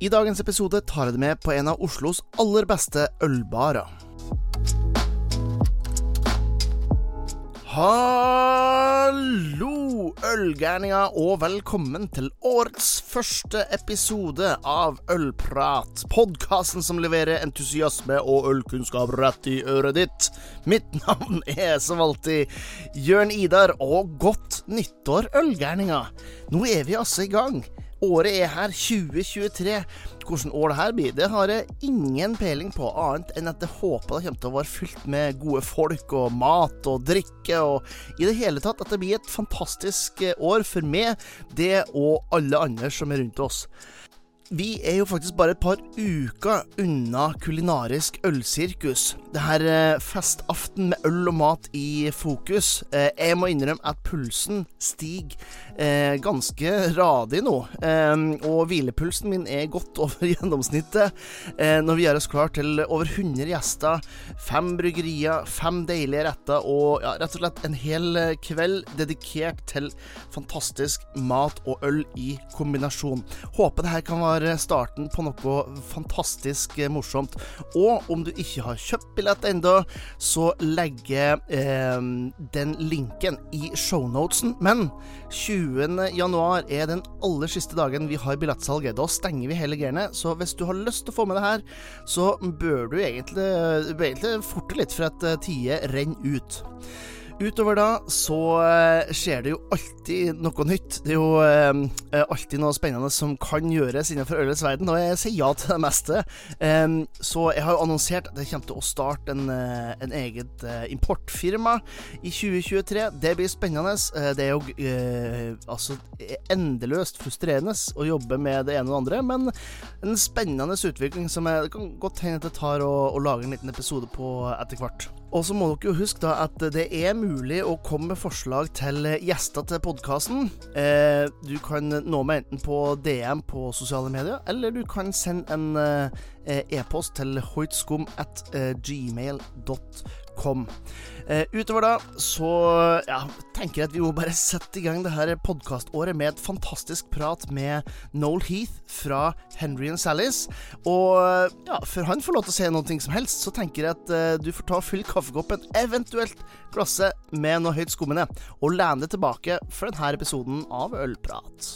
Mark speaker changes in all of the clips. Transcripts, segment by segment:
Speaker 1: I dagens episode tar jeg det med på en av Oslos aller beste ølbarer. Hallo, ølgærninger, og velkommen til årets første episode av Ølprat. Podkasten som leverer entusiasme og ølkunnskap rett i øret ditt. Mitt navn er som alltid Jørn Idar, og godt nyttår, ølgærninger. Nå er vi altså i gang. Året er her, 2023. Hvordan år det her blir, det har jeg ingen peiling på, annet enn at jeg håper det kommer til å være fylt med gode folk og mat og drikke, og i det hele tatt at det blir et fantastisk år for meg, det og alle andre som er rundt oss. Vi er jo faktisk bare et par uker unna kulinarisk ølsirkus. Det her eh, festaften med øl og mat i fokus. Eh, jeg må innrømme at pulsen stiger eh, ganske radig nå. og hvilepulsen min er godt over gjennomsnittet når vi gjør oss klar til over 100 gjester, fem bryggerier, fem deilige retter og ja, rett og slett en hel kveld dedikert til fantastisk mat og øl i kombinasjon. Håper det her kan være starten på noe fantastisk morsomt. Og om du ikke har kjøpt billett ennå, så legger eh, den linken i shownotesen. Men 20. januar er den aller siste dagen vi har billettsalget. Da stenger vi hele gærne. Så hvis du har lyst til å få med det her, så bør du egentlig, egentlig forte litt, for at eh, tida renner ut. Utover da så uh, skjer det jo alltid noe nytt. Det er jo eh, alltid noe spennende som kan gjøres innenfor ølets verden, og jeg sier ja til det meste. Eh, så jeg har jo annonsert at jeg kommer til å starte en, uh, en eget importfirma i 2023. Det blir spennende. det er jo altså endeløst frustrerende å jobbe med det ene og det andre, men en spennende utvikling som jeg, det kan godt hende at jeg tar og, og lager en liten episode på etter hvert. Og så må dere jo huske da at det er mulig å komme med forslag til gjester til podkasten. Eh, du kan nå meg enten på DM på sosiale medier, eller du kan sende en eh, e-post til hoitskum at eh, gmail.com. Uh, utover da så ja, tenker jeg at vi må bare sette i gang det her podkaståret med et fantastisk prat med Noel Heath fra Henry and Sallys. Og ja, før han får lov til å si noe som helst, så tenker jeg at eh, du får ta og fylle kaffekoppen, eventuelt glasset, med noe høyt skummende, og lene deg tilbake for denne episoden av Ølprat.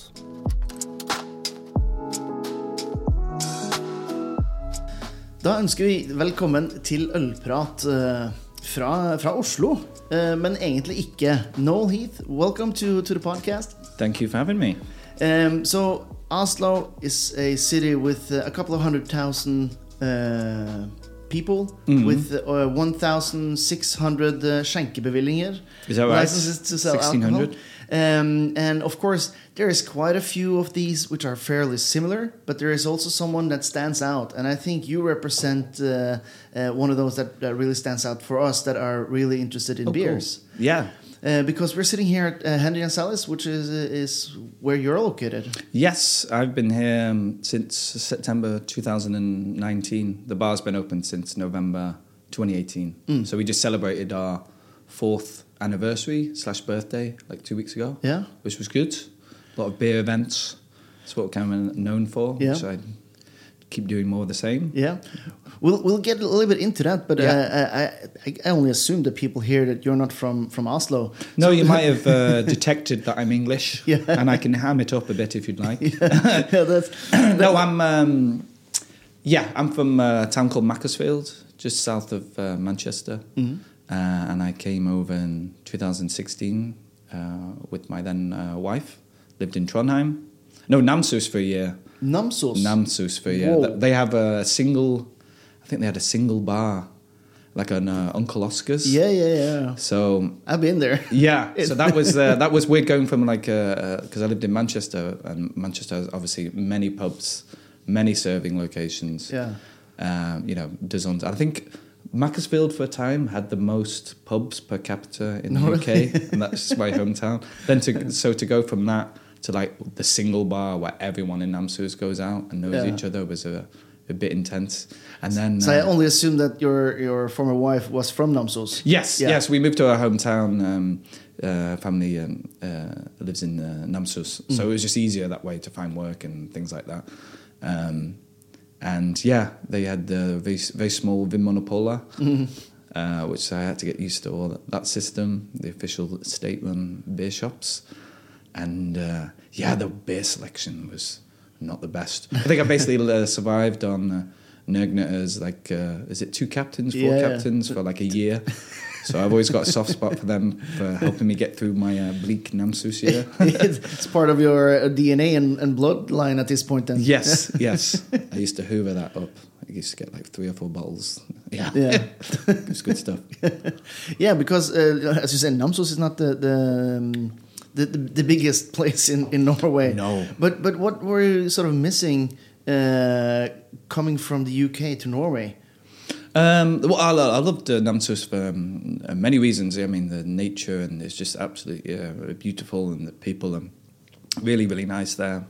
Speaker 1: Da ønsker vi velkommen til Ølprat. Uh, fra, fra Oslo, uh, men egentlig ikke. Noel Heath, welcome to, to the podcast.
Speaker 2: Thank you for having me.
Speaker 1: Um, so, Oslo is a city with uh, a couple of hundred thousand uh, people, mm with uh, 1,600 uh, skjenkebevillinger.
Speaker 2: Is that right? Licenses to sell 1600. alcohol.
Speaker 1: Um, and of course, there is quite a few of these which are fairly similar, but there is also someone that stands out. And I think you represent uh, uh, one of those that, that, really stands out for us that are really interested in oh, beers.
Speaker 2: Cool. Yeah.
Speaker 1: Uh, because we're sitting here at uh, Henry and Sally's, which is uh, is where you're located.
Speaker 2: Yes, I've been here um, since September 2019. The bar's been open since November 2018. Mm. So we just celebrated our fourth anniversary slash birthday like two weeks ago.
Speaker 1: Yeah,
Speaker 2: which was good. A lot of beer events. That's what of known for. Yeah. So I keep doing more of the same.
Speaker 1: Yeah. We'll, we'll get a little bit into that, but yeah. uh, I, I only assume that people hear that you're not from, from Oslo.
Speaker 2: No, so you might have uh, detected that I'm English, yeah. and I can ham it up a bit if you'd like. yeah, yeah that's, no, I'm um, yeah, I'm from a town called Macclesfield, just south of uh, Manchester. Mm -hmm. Uh, and I came over in 2016 uh, with my then uh, wife. Lived in Trondheim. No, Namsos for a year.
Speaker 1: Namsos?
Speaker 2: Namsos for a year. Whoa. They have a single, I think they had a single bar like an uh, Uncle Oscar's.
Speaker 1: Yeah, yeah, yeah.
Speaker 2: So
Speaker 1: I've been there.
Speaker 2: Yeah. so that was uh, that was weird going from like because uh, I lived in Manchester and Manchester has obviously many pubs, many serving locations.
Speaker 1: Yeah.
Speaker 2: Um, you know, dozens. I think Macclesfield for a time had the most pubs per capita in the no, UK, really? and that's my hometown. Then to so to go from that to like the single bar where everyone in Namsos goes out and knows yeah. each other was a, a bit intense. And then
Speaker 1: so uh, I only assume that your your former wife was from Namsos.
Speaker 2: Yes, yeah. yes, we moved to our hometown. Um, uh, family um, uh, lives in uh, Namsos, mm. so it was just easier that way to find work and things like that. Um, and yeah, they had the very, very small Vin Monopola, uh, which I had to get used to all that, that system, the official state-run beer shops, and uh, yeah, the beer selection was not the best. I think I basically uh, survived on uh, as like uh, is it two captains, four
Speaker 1: Yeah.
Speaker 2: captains for like a year. So I've always got a soft spot for them for helping me get through my uh, bleak Namsos year.
Speaker 1: it's part of your uh, DNA and, and bloodline at this point. Then.
Speaker 2: Yes, yes. I used to hoover that up. I used to get like three or four bottles. Yeah,
Speaker 1: Yeah.
Speaker 2: it's good stuff.
Speaker 1: Yeah, because uh, as you said, Namsos is not the the, um, the the the biggest place in, in Norway.
Speaker 2: No.
Speaker 1: But but what were you sort of missing uh, coming from the UK to Norway?
Speaker 2: Um, well, I, I loved uh, Namsos for um, uh, many reasons. I mean, the nature and it's just absolutely uh, beautiful, and the people are really, really nice there.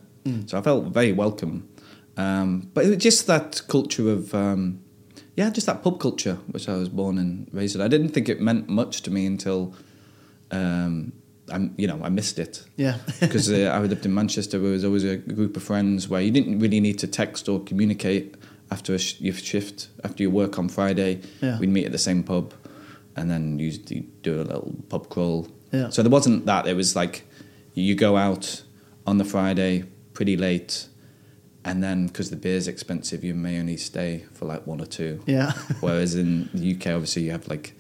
Speaker 2: So I felt very welcome. Um, but it was just that culture of, um, yeah, just that pub culture, which I was born and raised in. I didn't think it meant much to me until, um, I, you know, I missed it.
Speaker 1: Yeah.
Speaker 2: because uh, I lived in Manchester, where there was always a group of friends where you didn't really need to text or communicate after a sh- your shift, after your work on Friday.
Speaker 1: Yeah.
Speaker 2: We'd meet at the same pub, and then you you'd do a little pub crawl.
Speaker 1: Yeah.
Speaker 2: So there wasn't that. It was like you go out on the Friday pretty late, and then because the beer's expensive, you may only stay for like one or two.
Speaker 1: Yeah.
Speaker 2: Whereas in the UK, obviously, you have like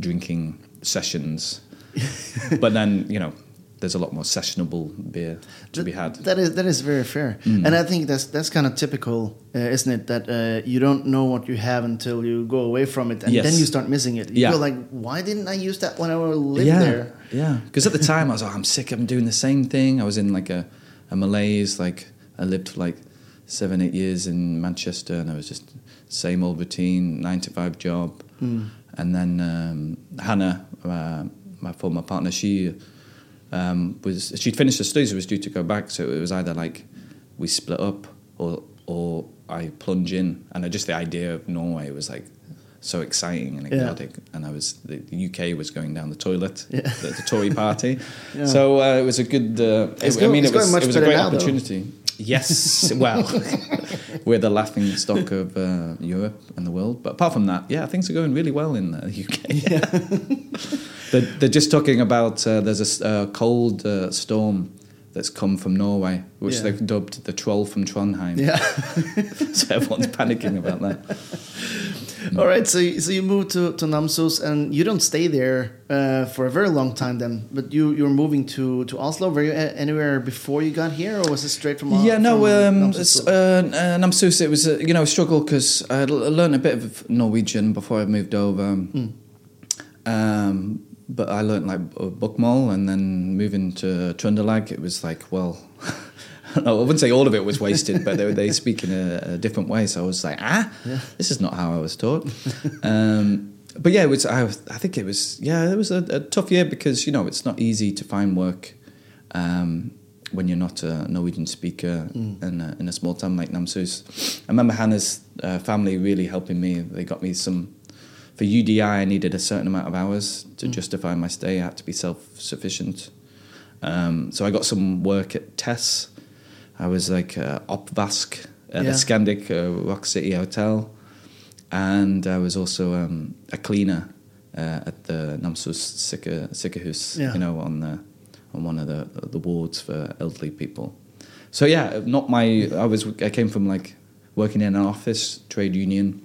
Speaker 2: drinking sessions, but then you know there's a lot more sessionable beer to be had.
Speaker 1: That is that is very fair,
Speaker 2: Mm.
Speaker 1: and I think that's that's kind of typical, uh, isn't it? That uh, you don't know what you have until you go away from it, and
Speaker 2: Yes.
Speaker 1: then you start missing it. You
Speaker 2: Yeah.
Speaker 1: like, why didn't I use that when I lived
Speaker 2: yeah,
Speaker 1: there?
Speaker 2: yeah. Because at the time I was like, I'm sick. I'm doing the same thing. I was in like a, a malaise. Like I lived for like seven, eight years in Manchester, and I was just same old routine, nine to five job.
Speaker 1: Hmm.
Speaker 2: And then um, Hannah, uh, my former partner, she um, was she'd finished her studies, was due to go back. So it was either like we split up or or I plunge in. And I, just the idea of Norway was like so exciting and
Speaker 1: Yeah.
Speaker 2: exotic. And I was the, the UK was going down the toilet,
Speaker 1: Yeah.
Speaker 2: the, the Tory party.
Speaker 1: Yeah.
Speaker 2: So uh, it was a good. Uh,
Speaker 1: It's
Speaker 2: I mean,
Speaker 1: it's
Speaker 2: it was it was a great
Speaker 1: now, though.
Speaker 2: Yes, well, we're the laughing stock of uh, Europe and the world. But apart from that, yeah, things are going really well in uh, the UK. they're, they're just talking about uh, there's a, uh, cold uh, storm that's come from Norway, which
Speaker 1: Yeah.
Speaker 2: they've dubbed the troll from Trondheim.
Speaker 1: Yeah.
Speaker 2: so everyone's panicking about that.
Speaker 1: All right. So you- so you moved to to Namsos, and you don't stay there uh, for a very long time then. But you you're moving to to Oslo. Were you anywhere before you got here, or was it straight from?
Speaker 2: Yeah, no,
Speaker 1: from
Speaker 2: um,
Speaker 1: Namsos
Speaker 2: uh, uh, Namsos, it was, uh, you know, a struggle because I learned a bit of Norwegian before I moved over. Um, but I learned like Bokmål and then moving to Trøndelag, it was like, well, I wouldn't say all of it was wasted, but they, they speak in a, a different way. So I was like, ah, this is not how I was taught. um, but yeah, it was. I, I think it was. Yeah, it was a, a tough year because you know it's not easy to find work um, when you're not a Norwegian speaker in, a, in a small town like Namsos. I remember Hannah's uh, family really helping me. They got me some. For UDI, I needed a certain amount of hours to justify my stay. I had to be self-sufficient. Um, so I got some work at Tess. I was like uh, Opvask at
Speaker 1: Yeah.
Speaker 2: the Scandic uh, Rock City Hotel, and I was also um, a cleaner uh, at the Namsos Sikker- Sikkerhus,
Speaker 1: Yeah.
Speaker 2: you know, on the on one of the the wards for elderly people. So yeah, not my. I was. I came from like working in an office trade union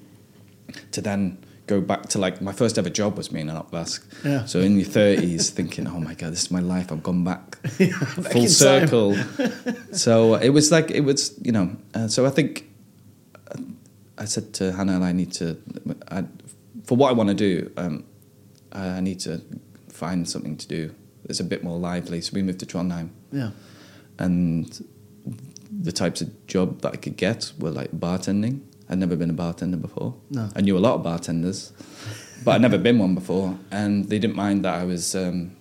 Speaker 2: to then go back to like my first ever job was being an Opvask.
Speaker 1: Yeah.
Speaker 2: So in your thirties, thinking, "Oh my god, this is my life. I've gone back,
Speaker 1: Back
Speaker 2: full circle." so it was like it was, you know. Uh, so I think uh, I said to Hannah, "I need to, I, for what I want to do, um, I need to find something to do that's a bit more lively." So we moved to Trondheim,
Speaker 1: yeah.
Speaker 2: and the types of job that I could get were like bartending. I'd never been a bartender before.
Speaker 1: No.
Speaker 2: I knew a lot of bartenders, but I'd never been one before, and they didn't mind that I was um,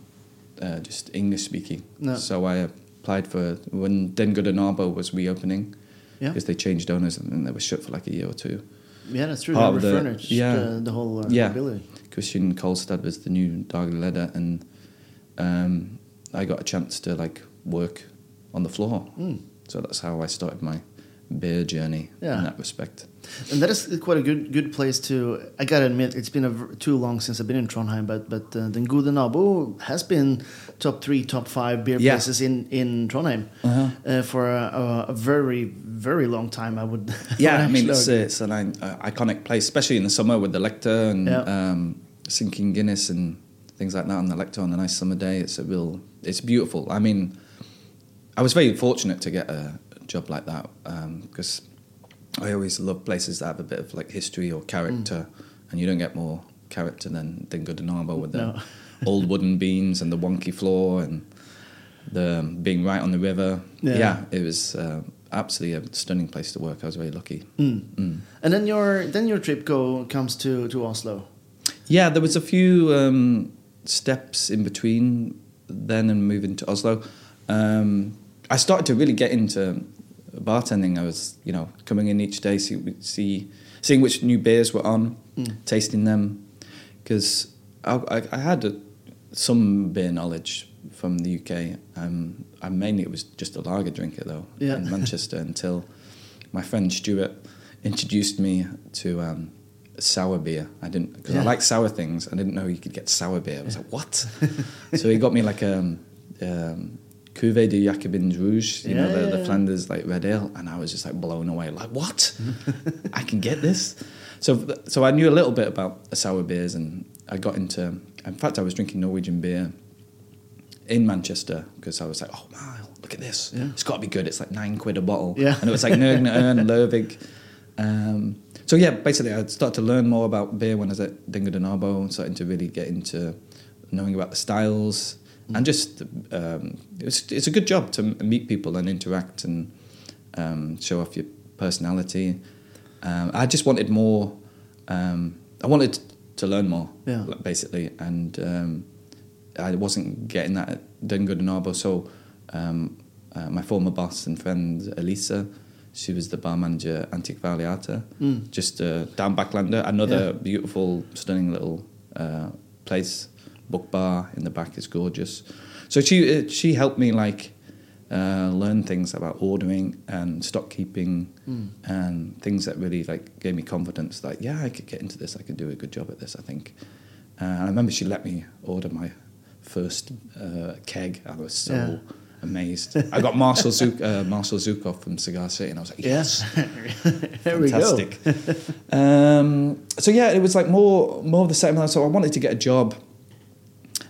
Speaker 2: uh, just English speaking.
Speaker 1: No.
Speaker 2: So I applied for when Den Arbo was reopening
Speaker 1: Yeah.
Speaker 2: because they changed owners and then they were shut for like a year or two.
Speaker 1: Yeah, that's true.
Speaker 2: Part
Speaker 1: They
Speaker 2: of the-
Speaker 1: refurnished
Speaker 2: yeah.
Speaker 1: the, the whole uh,
Speaker 2: Yeah.
Speaker 1: ability.
Speaker 2: Christian Kolstad was the new daglig leader, and um, I got a chance to like work on the floor.
Speaker 1: Mm.
Speaker 2: So that's how I started my beer journey
Speaker 1: Yeah.
Speaker 2: in that respect.
Speaker 1: And that is quite a good good place to. I gotta admit, it's been a, too long since I've been in Trondheim, but but uh, Den Gode Nabo has been top three, top five beer
Speaker 2: Yeah.
Speaker 1: places in in Trondheim
Speaker 2: Uh-huh.
Speaker 1: uh, for a, a, a very very long time. I would.
Speaker 2: Yeah, I mean it's, it's an uh, iconic place, especially in the summer with the Lector and
Speaker 1: Yeah.
Speaker 2: um, sinking Guinness and things like that on the Lector on a nice summer day. It's a real, it's beautiful. I mean, I was very fortunate to get a job like that because I always love places that have a bit of like history or character, and you don't get more character than than Gode Nabo with the
Speaker 1: No.
Speaker 2: old wooden beams and the wonky floor and the being right on the river.
Speaker 1: Yeah.
Speaker 2: Yeah, it was uh, absolutely a stunning place to work. I was very lucky.
Speaker 1: Mm. And then your then your trip go comes to to Oslo.
Speaker 2: Yeah, there was a few um, steps in between then and moving to Oslo. Um, I started to really get into bartending. I was, you know, coming in each day, see, see seeing which new beers were on, tasting them, because I, I, I had a, some beer knowledge from the UK. Um, I mainly it was just a lager drinker though
Speaker 1: Yeah.
Speaker 2: in Manchester until my friend Stuart introduced me to um, sour beer. I didn't because
Speaker 1: Yeah.
Speaker 2: I like sour things. I didn't know you could get sour beer. I was like, what? so he got me like a um, Cuvée de Jacobins Rouge, you know, the,
Speaker 1: yeah,
Speaker 2: the
Speaker 1: yeah.
Speaker 2: Flanders like red ale, and I was just like blown away. Like, what? I can get this. So, so I knew a little bit about sour beers, and I got into. In fact, I was drinking Norwegian beer in Manchester because I was like, oh wow, look at this.
Speaker 1: Yeah.
Speaker 2: It's got to be good. It's like nine quid a bottle.
Speaker 1: Yeah.
Speaker 2: And it was like Nøgne Ø and Lervig. Um, so yeah, basically I started to learn more about beer when I was at Den Gode Nabo and starting to really get into knowing about the styles and just um, it's, it's a good job to meet people and interact and um, show off your personality. Um, I just wanted more. Um, I wanted to learn more,
Speaker 1: Yeah.
Speaker 2: basically, and um, I wasn't getting that at Den Gode Nabo. So um, uh, my former boss and friend Elisa, she was the bar manager at Antikvariatet,
Speaker 1: Mm.
Speaker 2: just uh, down Bakklandet. Another
Speaker 1: Yeah.
Speaker 2: beautiful, stunning little uh, place. Book bar in the back is gorgeous. So she uh, she helped me like uh, learn things about ordering and stock keeping
Speaker 1: Mm.
Speaker 2: and things that really like gave me confidence. Like yeah, I could get into this. I could do a good job at this. I think. Uh, and I remember she let me order my first uh, keg. I was so
Speaker 1: Yeah.
Speaker 2: amazed. I got Marshall Zuk uh, Marshal Zhukov from Cigar City, and I was like, yes,
Speaker 1: there we go.
Speaker 2: fantastic. um, so yeah, it was like more more of the same. So I wanted to get a job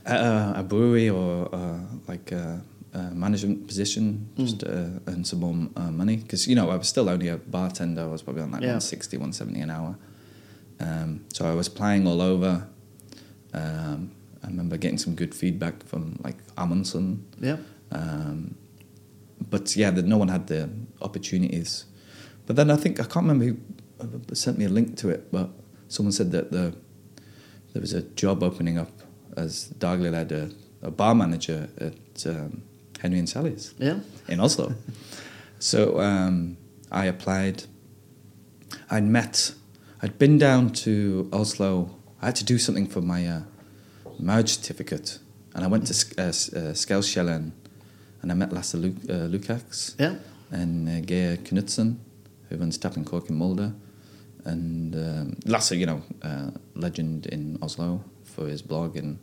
Speaker 2: a, a brewery or uh, like a, a management position, just
Speaker 1: Mm.
Speaker 2: to earn some more uh, money. Because you know I was still only a bartender. I was probably on like
Speaker 1: Yeah.
Speaker 2: 160, 170 an hour. Um, so I was playing all over. Um, I remember getting some good feedback from like Amundsen.
Speaker 1: Yeah.
Speaker 2: Um, but yeah, that no one had the opportunities. But then I think I can't remember who uh, sent me a link to it, but someone said that the there was a job opening up as Daglig led a, a bar manager at um, Henry and Sally's
Speaker 1: Yeah.
Speaker 2: in Oslo. so um, I applied. I'd met. I'd been down to Oslo. I had to do something for my uh, marriage certificate, and I went to uh, uh, and I met Lasse Lu- uh, Lukacs
Speaker 1: Yeah.
Speaker 2: and uh, Geir Knutsen, who runs Tap and Cork in Molde. And um, Lasse, you know, uh, legend in Oslo for his blog and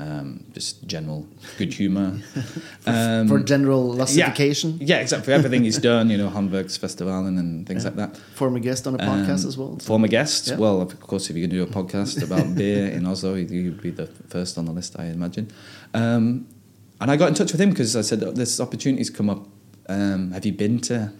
Speaker 2: um, just general good humour. Um,
Speaker 1: For general classification.
Speaker 2: Yeah, exactly. For everything he's done, you know, Hamburg's Festivalen and things
Speaker 1: Yeah.
Speaker 2: like that.
Speaker 1: Former guest on a podcast
Speaker 2: Um,
Speaker 1: as well.
Speaker 2: Former guest.
Speaker 1: Yeah.
Speaker 2: Well, of course, if you're going to do a podcast about beer in Oslo, you'd be the first on the list, I imagine. Um, and I got in touch with him because I said, oh, this opportunity's come up. Um, have you been to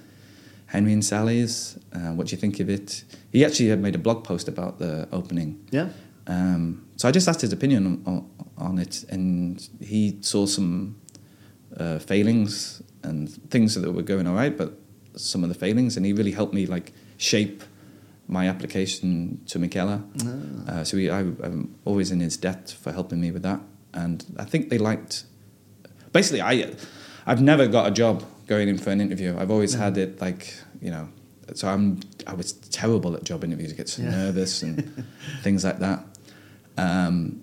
Speaker 2: Henry and Sally's? Uh, what do you think of it? He actually had made a blog post about the opening.
Speaker 1: Yeah.
Speaker 2: Um, so I just asked his opinion on, on it, and he saw some uh, failings and things that were going all right, but some of the failings, and he really helped me like shape my application to Mikkeller.
Speaker 1: Ah.
Speaker 2: Uh, so he, I, I'm always in his debt for helping me with that, and I think they liked. Basically, I I've never got a job going in for an interview. I've always had it like you know. So I'm I was terrible at job interviews. I get so
Speaker 1: Yeah.
Speaker 2: nervous and things like that. Um,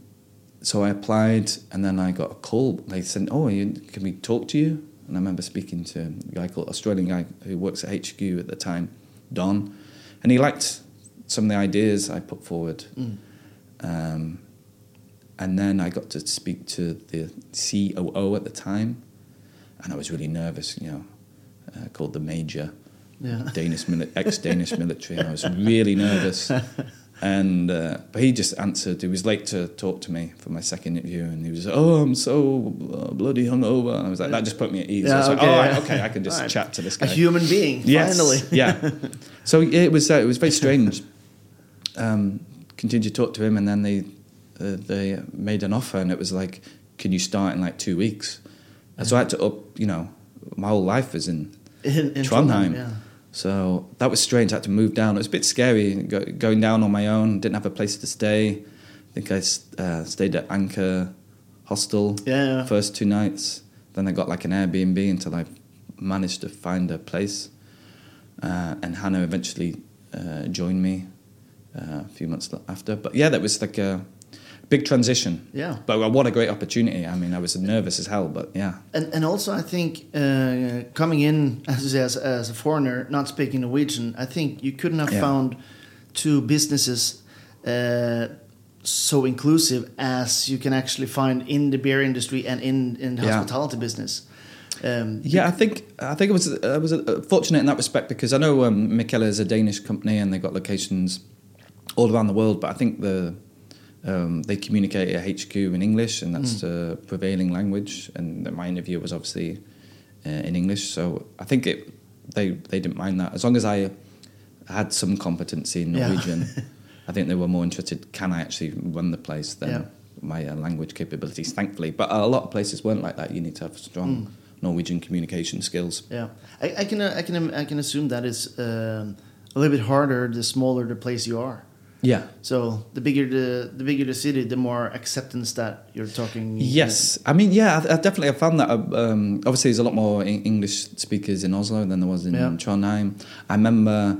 Speaker 2: so I applied, and then I got a call. They said, "Oh, you, can we talk to you?" And I remember speaking to a guy called Australian guy who works at HQ at the time, Don, and he liked some of the ideas I put forward.
Speaker 1: Mm.
Speaker 2: Um, and then I got to speak to the COO at the time, and I was really nervous, you know, uh, called the Major,
Speaker 1: Yeah.
Speaker 2: Danish mili- ex-Danish military, and I was really nervous. And uh, but he just answered. He was late to talk to me for my second interview, and he was, "Oh, I'm so uh, bloody hungover." And I was like, that just put me at ease. I was like,
Speaker 1: okay,
Speaker 2: "Oh, right,
Speaker 1: yeah.
Speaker 2: okay, I can just
Speaker 1: right.
Speaker 2: chat to this guy."
Speaker 1: A human being,
Speaker 2: Yes,
Speaker 1: finally.
Speaker 2: yeah. So it was uh, it was very strange. Um, continued to talk to him, and then they uh, they made an offer, and it was like, "Can you start in like two weeks?" And so I had to up. You know, my whole life was in
Speaker 1: In, in
Speaker 2: Trondheim.
Speaker 1: yeah.
Speaker 2: So that was strange. I had to move down. It was a bit scary go, going down on my own. Didn't have a place to stay. I think I uh, stayed at Anchor Hostel
Speaker 1: Yeah, yeah.
Speaker 2: first two nights. Then I got like an Airbnb until I managed to find a place. Uh, and Hannah eventually uh, joined me uh, a few months after. But yeah, that was like a big transition.
Speaker 1: Yeah.
Speaker 2: But what a great opportunity. I mean, I was nervous as hell, but yeah.
Speaker 1: And and also I think uh, coming in as as, as a foreigner, not speaking Norwegian, I think you couldn't have
Speaker 2: Yeah.
Speaker 1: found two businesses uh, so inclusive as you can actually find in the beer industry and in in the
Speaker 2: Yeah.
Speaker 1: hospitality business. Um,
Speaker 2: Yeah, I think I think it was I was uh, fortunate in that respect because I know um, Mikkeller is a Danish company and they've got locations all around the world, but I think the um, they communicate at HQ in English and that's the prevailing language. And my interview was obviously uh, in English, so I think it they they didn't mind that as long as I had some competency in
Speaker 1: Yeah.
Speaker 2: Norwegian. I think they were more interested. Can I actually run the place than
Speaker 1: Yeah.
Speaker 2: my uh, language capabilities? Thankfully, but a lot of places weren't like that. You need to have strong
Speaker 1: Mm.
Speaker 2: Norwegian communication skills.
Speaker 1: Yeah, I, I can uh, I can I can assume that is um, a little bit harder the smaller the place you are.
Speaker 2: Yeah.
Speaker 1: So the bigger the the bigger the city, the more acceptance that you're talking.
Speaker 2: Yes, I mean, yeah, I, I definitely have found that. uh, Um, obviously, there's a lot more English speakers in Oslo than there was in
Speaker 1: Yeah.
Speaker 2: Trondheim. I remember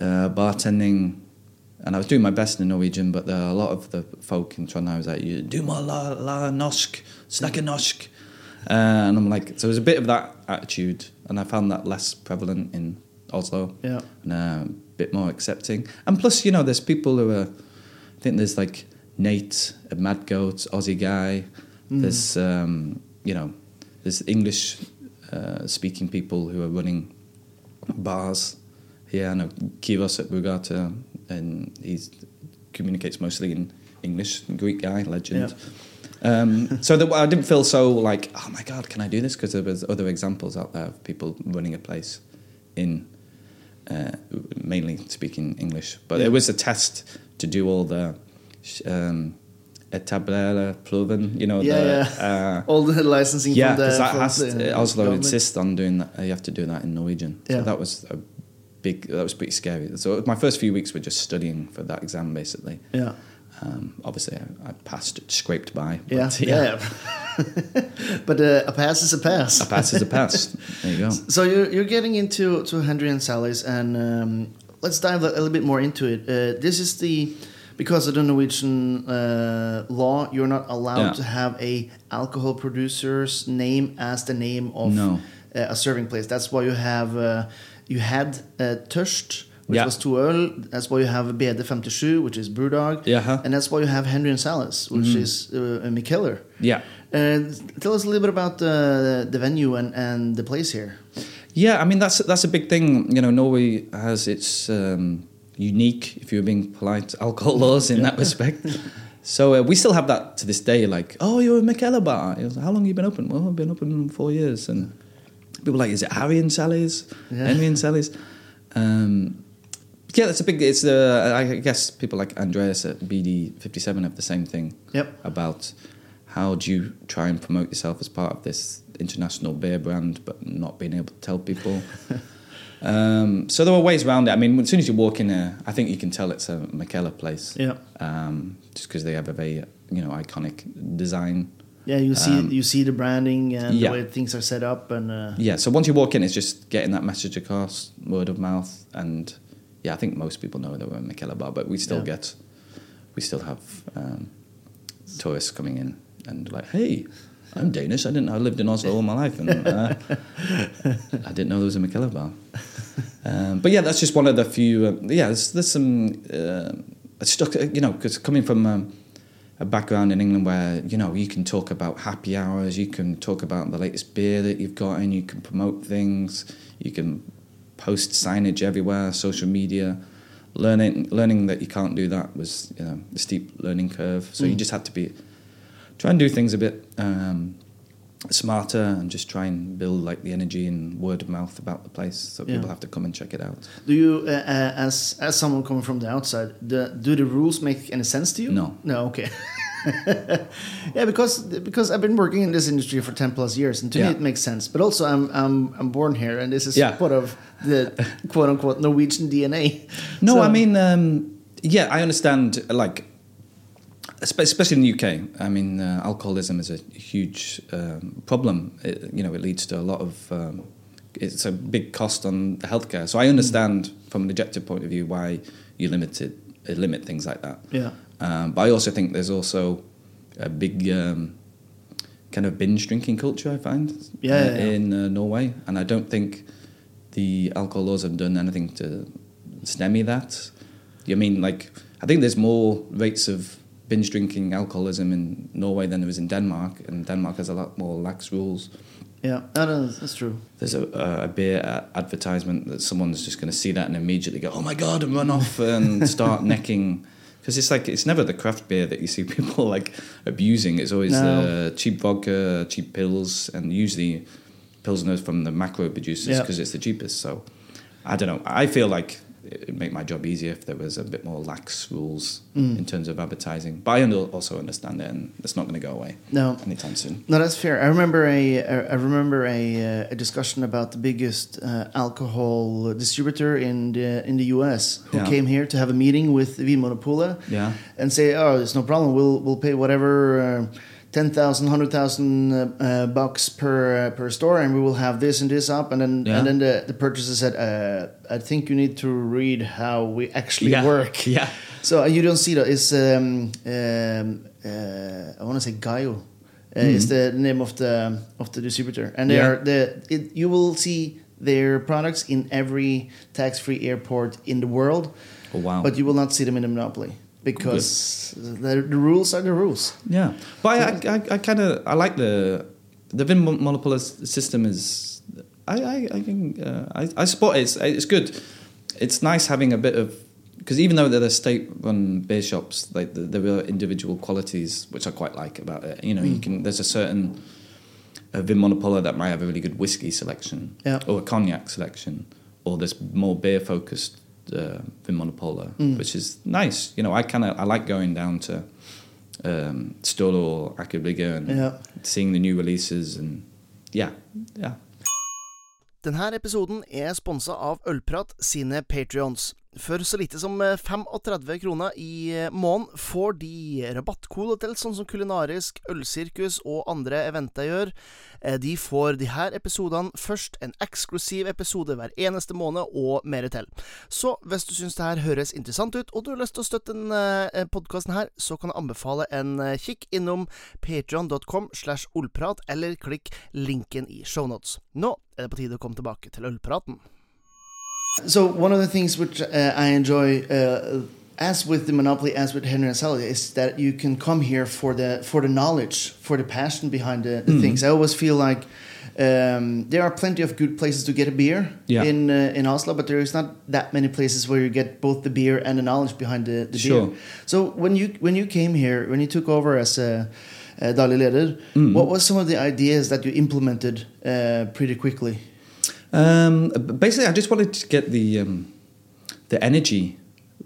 Speaker 2: uh, bartending, and I was doing my best in Norwegian, but there are a lot of the folk in Trondheim was like, "You do more la la norsk, snakke norsk," uh, and I'm like, so there's a bit of that attitude, and I found that less prevalent in Oslo
Speaker 1: Yeah.
Speaker 2: and uh, bit more accepting. And plus, you know, there's people who are. I think there's like Nate, a Mad Goat, Aussie guy. There's um, you know, there's English uh, speaking people who are running bars here. I know Kivos at Bugata, and he communicates mostly in English. Greek guy, legend. Um, so that I didn't feel so like, oh my god, can I do this? Because there was other examples out there of people running a place in uh, mainly speaking English. But
Speaker 1: Yeah.
Speaker 2: it was a test to do all the um, etablere proven, you know,
Speaker 1: Yeah,
Speaker 2: the, Uh,
Speaker 1: All the licensing.
Speaker 2: yeah, because that has to, Oslo insists on doing that. You have to do that in Norwegian.
Speaker 1: Yeah.
Speaker 2: So that was a big. That was pretty scary. So my first few weeks were just studying for that exam, basically.
Speaker 1: Yeah.
Speaker 2: Um, obviously, I, I passed, scraped by.
Speaker 1: Yeah,
Speaker 2: But,
Speaker 1: yeah. but uh, a pass is a pass.
Speaker 2: a pass is a pass. there you go.
Speaker 1: So you're, you're getting into to Henry and Sally's, and um, let's dive a, little bit more into it. Uh, this is the because of the Norwegian uh, law, you're not allowed
Speaker 2: Yeah.
Speaker 1: to have a alcohol producer's name as the name of
Speaker 2: No.
Speaker 1: uh, a serving place. That's why you have uh, you had uh, Tørst, which
Speaker 2: Yeah.
Speaker 1: was öl. That's why you have BD 57, which is Brewdog,
Speaker 2: Yeah, huh?
Speaker 1: and that's why you have Henry and Sally's, which
Speaker 2: Mm-hmm.
Speaker 1: is uh, Mikkeller.
Speaker 2: Yeah.
Speaker 1: Uh, tell us a little bit about the the venue and, and the place here.
Speaker 2: Yeah, I mean that's that's a big thing. You know, Norway has its um, unique, if you're being polite, alcohol laws in that respect. So uh, we still have that to this day. Like, oh, you're a Mikkeller bar. How long have you been open? Well, I've been open four years. And people are like, is it Harry and Sally's?
Speaker 1: Yeah.
Speaker 2: Henry and Sally's? Um, yeah, that's a big. It's uh, I guess people like Andreas at BD Fifty Seven have the same thing
Speaker 1: Yep.
Speaker 2: about how do you try and promote yourself as part of this international beer brand, but not being able to tell people. um, so there are ways around it. I mean, as soon as you walk in there, I think you can tell it's a Mikkeller place.
Speaker 1: Yeah.
Speaker 2: Um, just because they have a very you know iconic design.
Speaker 1: Yeah, you see
Speaker 2: Um,
Speaker 1: you see the branding and
Speaker 2: yeah.
Speaker 1: the way things are set up, and uh,
Speaker 2: Yeah. So once you walk in, it's just getting that message across, word of mouth, and yeah, I think most people know that we're a Mikkeller bar, but we still
Speaker 1: Yeah.
Speaker 2: get, we still have um, tourists coming in and like, hey, I'm Danish. I didn't. I lived in Oslo all my life, and uh, I didn't know there was a Mikkeller bar. Um, but yeah, that's just one of the few. Uh, yeah, there's, there's some. Uh, stuck, you know, because coming from um, a background in England where you know you can talk about happy hours, you can talk about the latest beer that you've got, and you can promote things, you can post signage everywhere, social media. Learning, learning that you can't do that was you know a steep learning curve. So mm. you just had to be try and do things a bit um, smarter and just try and build like the energy and word of mouth about the place so yeah. people have to come and check it out
Speaker 1: do you uh, uh, as as someone coming from the outside the, do the rules make any sense to you
Speaker 2: no
Speaker 1: no okay yeah because because i've been working in this industry for 10 plus years and to yeah. me it makes sense but also i'm i'm, I'm born here and this is yeah. part of the quote unquote norwegian dna
Speaker 2: no so. i mean um, yeah i understand like especially in the UK. I mean, uh, alcoholism is a huge um, problem. It, you know, it leads to a lot of. Um, it's a big cost on the healthcare. So I understand from an objective point of view why you limit it, uh, limit things like that.
Speaker 1: Yeah.
Speaker 2: Um, but I also think there's also a big um, kind of binge drinking culture. I find.
Speaker 1: Yeah. Uh, yeah, yeah.
Speaker 2: In uh, Norway, and I don't think the alcohol laws have done anything to stem that. You mean like I think there's more rates of binge drinking alcoholism in Norway than there is in Denmark, and Denmark has a lot more lax rules.
Speaker 1: Yeah, that is, that's true.
Speaker 2: There's a, a beer advertisement that someone's just going to see that and immediately go, "Oh my god!" and run off and start necking. Because it's like it's never the craft beer that you see people like abusing. It's always no. the cheap vodka, cheap pills, and usually pills pilsners from the macro producers because it's the cheapest. So I don't know. I feel like it'd make my job easier if there was a bit more lax rules mm. in terms of advertising. But I also understand it, and it's not going to go away.
Speaker 1: No,
Speaker 2: anytime soon.
Speaker 1: No, that's fair. I remember a I remember a, uh, a discussion about the biggest uh, alcohol distributor in the in the U.S. who yeah. came here to have a meeting with Vinmonopolet.
Speaker 2: Yeah.
Speaker 1: and say, oh, there's no problem. We'll we'll pay whatever. Uh, 10,000, 100,000 uh, uh, bucks per uh, per store, and we will have this and this up. And then yeah. and then the, the purchaser said, uh, I think you need to read how we actually
Speaker 2: yeah.
Speaker 1: work.
Speaker 2: Yeah.
Speaker 1: So uh, you don't see that. It's um, um, uh, I want to say Gaio. Mm -hmm. Is the name of the of the distributor, and they yeah. are the it, you will see their products in every tax-free airport in the world.
Speaker 2: Oh wow!
Speaker 1: But you will not see them in the monopoly because the, the, rules are the rules.
Speaker 2: Yeah, but I, I, I kind of I like the the Vin monopoly system is I I I, can, uh, I, I support it. It's, it's good. It's nice having a bit of because even though they're state-run beer shops, like there are individual qualities which I quite like about it. You know, mm. you can there's a certain a Vin Monopoly that might have a really good whiskey selection,
Speaker 1: yeah.
Speaker 2: or a cognac selection, or there's more beer focused uh, Vinmonopolet, mm. which is nice. You know, I kind of I like going down to um, Stolo or Aker and
Speaker 1: yeah.
Speaker 2: seeing the new releases and yeah, yeah.
Speaker 1: Denne episoden er sponsa av Ølprat sine patreons. For så lite som 35 eh, kroner i eh, måneden får de rabattkode til sånn som Kulinarisk, Ølsirkus og andre eventer gjør. Eh, de får de her episodene først, en eksklusiv episode hver eneste måned og mer til. Så hvis du syns det her høres interessant ut, og du har lyst til å støtte denne podkasten her, så kan jeg anbefale en kikk innom patreon.com slash olprat, eller klikk linken i shownotes. Nå er det på tide å komme tilbake til ølpraten. So one of the things which uh, I enjoy, uh, as with the Monopoly, as with Henry and Sally, is that you can come here for the for the knowledge, for the passion behind the, the mm. things. I always feel like um, there are plenty of good places to get a beer
Speaker 2: yeah.
Speaker 1: in uh, in Oslo, but there is not that many places where you get both the beer and the knowledge behind the, the
Speaker 2: sure.
Speaker 1: beer. So when you when you came here, when you took over as a uh, Dali leder, mm. what was some of the ideas that you implemented uh, pretty quickly?
Speaker 2: Um, basically, I just wanted to get the um, the energy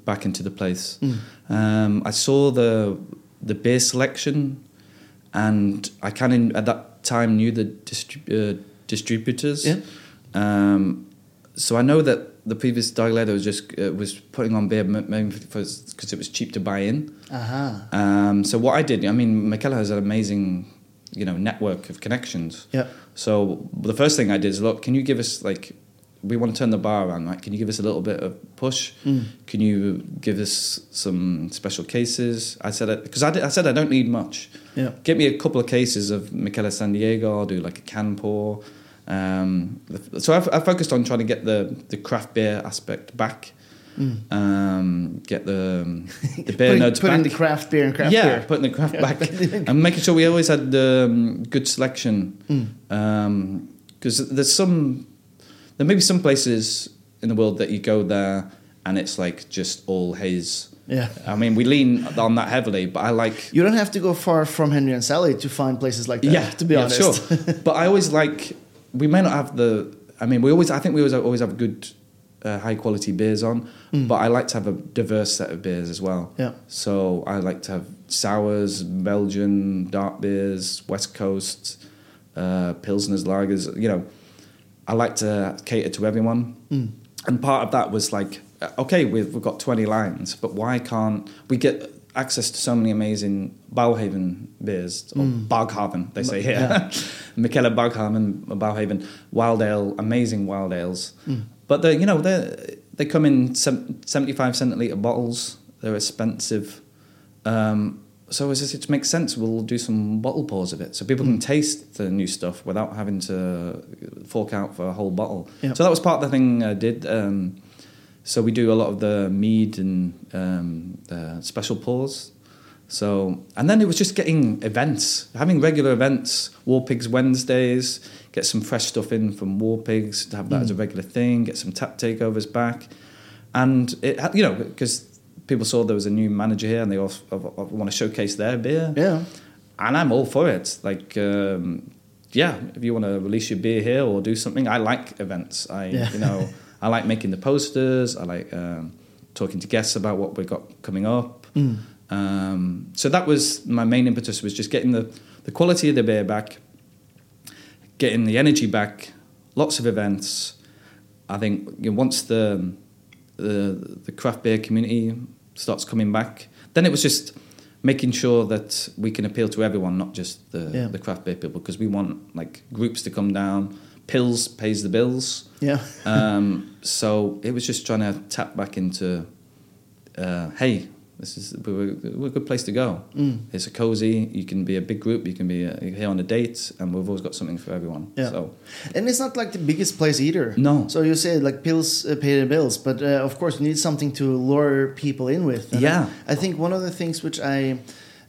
Speaker 2: back into the place. Mm. Um, I saw the the beer selection, and I kind of at that time knew the distrib- uh, distributors.
Speaker 1: Yeah.
Speaker 2: Um, so I know that the previous Dagledo was just uh, was putting on beer because it was cheap to buy in.
Speaker 1: Uh-huh.
Speaker 2: Um, so what I did, I mean, Mikkeller has an amazing, you know, network of connections.
Speaker 1: Yeah.
Speaker 2: So the first thing I did is look, can you give us like we want to turn the bar around. Right? Can you give us a little bit of push?
Speaker 1: Mm.
Speaker 2: Can you give us some special cases? I said because I, I said I don't need much.
Speaker 1: Yeah.
Speaker 2: Get me a couple of cases of Mikkeller San Diego. I'll do like a can pour. Um, so I've, I focused on trying to get the the craft beer aspect back.
Speaker 1: Mm.
Speaker 2: Um, get the the beer
Speaker 1: putting,
Speaker 2: notes
Speaker 1: putting
Speaker 2: back.
Speaker 1: the craft beer and craft
Speaker 2: yeah,
Speaker 1: beer.
Speaker 2: putting the craft back and making sure we always had um, good selection.
Speaker 1: Mm.
Speaker 2: Because there's some, there may be some places in the world that you go there and it's like just all haze.
Speaker 1: Yeah.
Speaker 2: I mean, we lean on that heavily, but I like.
Speaker 1: You don't have to go far from Henry and Sally to find places like that.
Speaker 2: Yeah,
Speaker 1: to be
Speaker 2: yeah,
Speaker 1: honest.
Speaker 2: sure. but I always like. We may not have the. I mean, we always. I think we always always have good, uh, high quality beers on. But I like to have a diverse set of beers as well.
Speaker 1: Yeah.
Speaker 2: So I like to have sours, Belgian dark beers, West Coast, uh, pilsners, lagers. You know, I like to cater to everyone. And part of that was like, uh, okay, we've, we've got 20 lines, but why can't we get access to so many amazing Bauhaven beers, or Baghaven, they say here.
Speaker 1: Yeah.
Speaker 2: Mikkeller Baghaven, Bauhaven, wild ale, amazing wild ales. But they, you know, they they come in 75 centiliter bottles. They're expensive. Um, so as it makes sense, we'll do some bottle pours of it, so people can taste the new stuff without having to fork out for a whole bottle.
Speaker 1: Yeah.
Speaker 2: So that was part of the thing I did. Um, so we do a lot of the mead and um, uh, special pours. So and then it was just getting events, having regular events. War Pigs Wednesdays, get some fresh stuff in from War Pigs to have that as a regular thing. Get some tap takeovers back, and it you know because people saw there was a new manager here and they all want to showcase their beer
Speaker 1: Yeah.
Speaker 2: and I'm all for it. Like, um, yeah, if you want to release your beer here or do something, I like events. I,
Speaker 1: Yeah.
Speaker 2: you know, I like making the posters. I like um, talking to guests about what we've got coming up.
Speaker 1: Mm.
Speaker 2: Um, so that was my main impetus was just getting the, the quality of the beer back, getting the energy back, lots of events. I think you know, once the, the the craft beer community starts coming back, then it was just making sure that we can appeal to everyone, not just the,
Speaker 1: Yeah.
Speaker 2: the craft beer people, because we want like groups to come down. Pills pays the bills.
Speaker 1: Yeah.
Speaker 2: Um, so it was just trying to tap back into, uh, hey, this is we're, we're a good place to go.
Speaker 1: Mm.
Speaker 2: It's a cozy. You can be a big group. You can be uh here on a date, and we've always got something for everyone.
Speaker 1: Yeah.
Speaker 2: So
Speaker 1: And it's not like the biggest place either.
Speaker 2: No.
Speaker 1: So you say like pills uh, pay the bills, but uh, of course you need something to lure people in with. And
Speaker 2: Yeah.
Speaker 1: I, I think one of the things which I,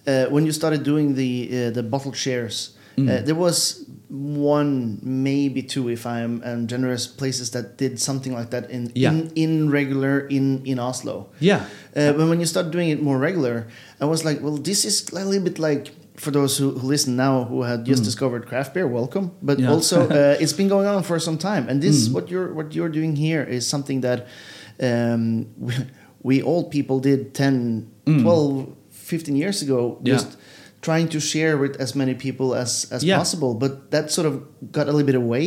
Speaker 1: uh, when you started doing the uh, the bottle shares,
Speaker 2: Mm.
Speaker 1: uh, there was one, maybe two, if I'm um, generous, places that did something like that in
Speaker 2: Yeah.
Speaker 1: in, in regular in in Oslo.
Speaker 2: yeah,
Speaker 1: Uh, but when you start doing it more regular, I was like, well, this is a little bit like for those who, who listen now who had just discovered craft beer, welcome. But
Speaker 2: Mm. Yeah.
Speaker 1: also, uh, it's been going on for some time, and this
Speaker 2: Mm.
Speaker 1: what you're what you're doing here is something that um, we, we old people did 10,
Speaker 2: Mm.
Speaker 1: 12, 15 years ago,
Speaker 2: Yeah.
Speaker 1: just trying to share with as many people as as
Speaker 2: Yeah.
Speaker 1: possible. But that sort of got a little bit away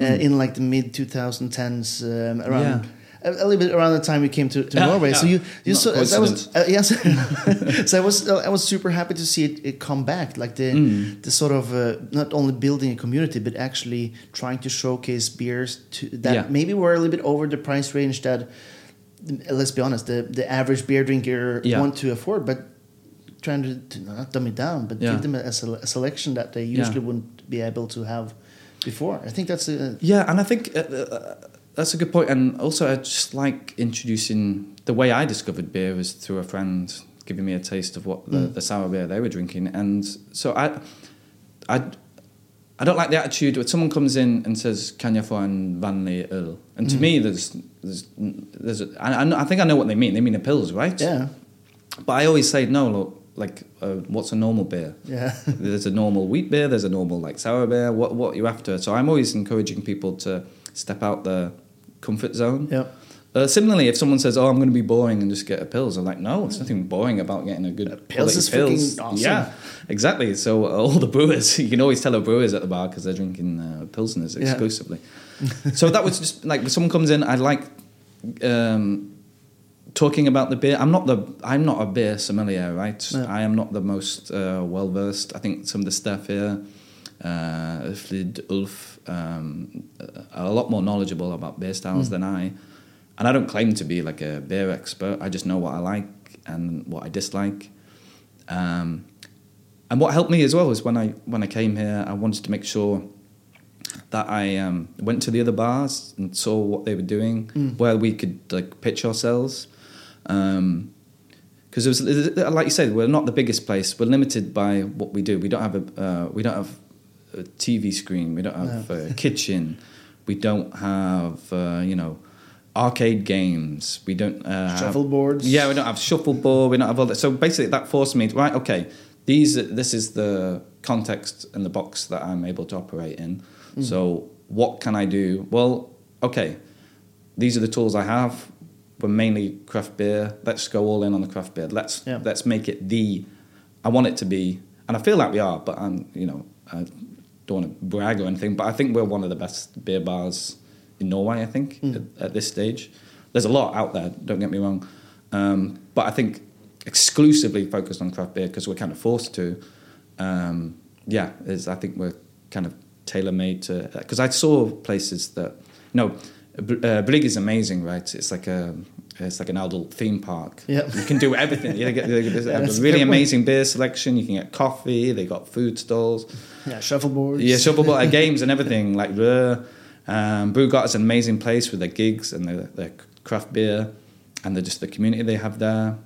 Speaker 1: uh, in like the mid 2010s um, around.
Speaker 2: Mm. Yeah.
Speaker 1: A, a little bit around the time we came to, to
Speaker 2: Yeah,
Speaker 1: Norway,
Speaker 2: yeah.
Speaker 1: so you you
Speaker 2: Not
Speaker 1: saw so I was uh, yes, so I was uh, I was super happy to see it, it come back, like the
Speaker 2: Mm.
Speaker 1: the sort of uh, not only building a community but actually trying to showcase beers to that
Speaker 2: Yeah.
Speaker 1: maybe were a little bit over the price range that let's be honest the the average beer drinker
Speaker 2: Yeah.
Speaker 1: want to afford, but trying to, to not dumb it down, but
Speaker 2: Yeah.
Speaker 1: give them a, a a selection that they
Speaker 2: Yeah.
Speaker 1: usually wouldn't be able to have before. I think that's a
Speaker 2: Yeah, and I think uh, uh, that's a good point. And also, I just like introducing the way I discovered beer was through a friend giving me a taste of what the,
Speaker 1: Mm.
Speaker 2: the sour beer they were drinking, and so I, I, I don't like the attitude when someone comes in and says, "Can you find vanlig öl?" And to
Speaker 1: Mm.
Speaker 2: me, there's, there's, there's, a, I, I know- I think I know what they mean. They mean a pills, right?
Speaker 1: yeah
Speaker 2: But I always say, no, look, like, uh, what's a normal beer?
Speaker 1: yeah
Speaker 2: there's a normal wheat beer, there's a normal like sour beer. What what you after? So I'm always encouraging people to step out the comfort zone.
Speaker 1: yeah
Speaker 2: Uh, similarly, if someone says, "Oh, I'm going to be boring and just get a pills," I'm like, "No, there's nothing boring about getting a good
Speaker 1: Pils
Speaker 2: quality
Speaker 1: is freaking awesome.
Speaker 2: Yeah, exactly. So uh, all the brewers, you can always tell a brewers at the bar because they're drinking uh, pilsners
Speaker 1: Yeah.
Speaker 2: exclusively. so that was just like when someone comes in, I like um, talking about the beer. I'm not the I'm not a beer sommelier, right?
Speaker 1: No.
Speaker 2: I am not the most uh, well versed. I think some of the staff here uh, Flid, Ulf, um, are a lot more knowledgeable about beer styles than I. And I don't claim to be like a beer expert. I just know what I like and what I dislike. Um, and what helped me as well is when I when I came here, I wanted to make sure that I um, went to the other bars and saw what they were doing, where we could like pitch ourselves. Um, because it was like you said, we're not the biggest place. We're limited by what we do. We don't have a uh, we don't have a TV screen. We don't have a kitchen. We don't have uh, you know arcade games. We don't uh,
Speaker 1: Shuffleboards.
Speaker 2: yeah, we don't have shuffleboard. We don't have all that. So basically, that forced me to right. Okay, these this is the context and the box that I'm able to operate in. So what can I do? Well, okay, these are the tools I have. We're mainly craft beer. Let's go all in on the craft beer. Let's
Speaker 1: Yeah.
Speaker 2: let's make it the. I want it to be, and I feel like we are. But I'm, you know, I don't want to brag or anything. But I think we're one of the best beer bars in Norway. I think at, at this stage, there's a lot out there. Don't get me wrong, um, but I think exclusively focused on craft beer because we're kind of forced to. Um, yeah, is I think we're kind of tailor made to because I saw places that no, B- uh, Brig is amazing, right? It's like a it's like an adult theme park.
Speaker 1: Yeah.
Speaker 2: you can do everything. You get, you get
Speaker 1: Yeah,
Speaker 2: a really amazing beer selection. You can get coffee. They got food stalls.
Speaker 1: Yeah, shuffleboards.
Speaker 2: Yeah, shuffleboard uh, games and everything. Like um, is an amazing place with their gigs and their, their craft beer, and the, just the community they have there.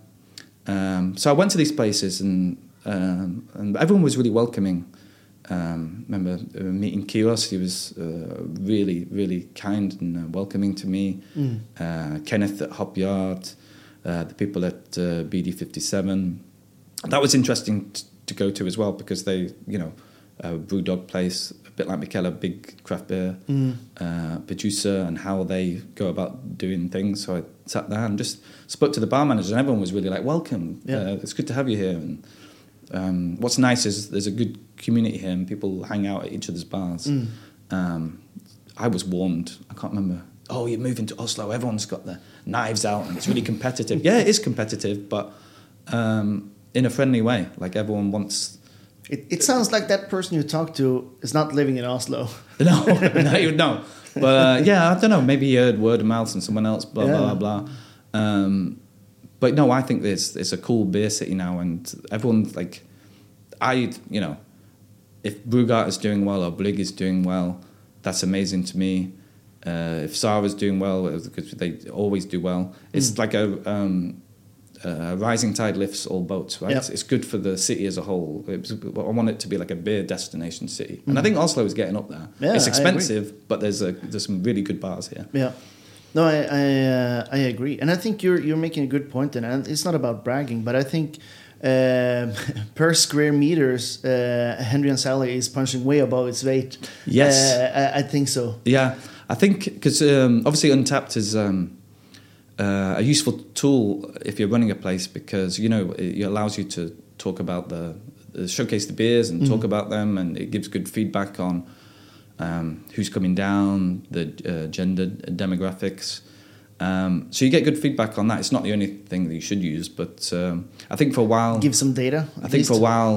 Speaker 2: Um, so I went to these places and um, and everyone was really welcoming. Um, remember uh, meeting Kios, he was uh, really really kind and uh, welcoming to me. Uh, Kenneth at Hop Yard, uh, the people at uh, BD fifty seven. That was interesting t- to go to as well because they you know uh, Brewdog place a bit like Mikkeller, big craft beer uh, producer, and how they go about doing things. So I sat there and just spoke to the bar manager, and everyone was really like, "Welcome,
Speaker 1: Yeah.
Speaker 2: uh, it's good to have you here." And um, what's nice is there's a good community here, and people hang out at each other's bars. Um, I was warned. I can't remember. Oh, you're moving to Oslo. Everyone's got their knives out, and it's really competitive. yeah, it is competitive, but um, in a friendly way. Like everyone wants
Speaker 1: It, it sounds like that person you talk to is not living in Oslo.
Speaker 2: No, no, you no. But uh, yeah, I don't know. Maybe you heard word of mouth and someone else, blah
Speaker 1: Yeah.
Speaker 2: blah blah blah. Um, but no, I think it's it's a cool beer city now, and everyone's like, I you know, if Brugart is doing well or Blig is doing well, that's amazing to me. Uh, if Sarah's doing well, because they always do well, it's like a um, a rising tide lifts all boats, right?
Speaker 1: Yep.
Speaker 2: It's good for the city as a whole. Was, I want it to be like a beer destination city, and I think Oslo is getting up there.
Speaker 1: Yeah,
Speaker 2: it's expensive, but there's a there's some really good bars here.
Speaker 1: Yeah. No, I I, uh, I agree, and I think you're you're making a good point, and and it's not about bragging, but I think um per square meters, uh, Henry and Sally is punching way above its weight.
Speaker 2: Yes.
Speaker 1: uh, I, I think so.
Speaker 2: Yeah, I think because um, obviously Untappd is um, uh, a useful tool if you're running a place because you know it allows you to talk about the, the showcase the beers and talk about them, and it gives good feedback on um, who's coming down, the uh, gender demographics. Um, so you get good feedback on that. It's not the only thing that you should use, but um, I think for a while,
Speaker 1: Give some data.
Speaker 2: I think for a while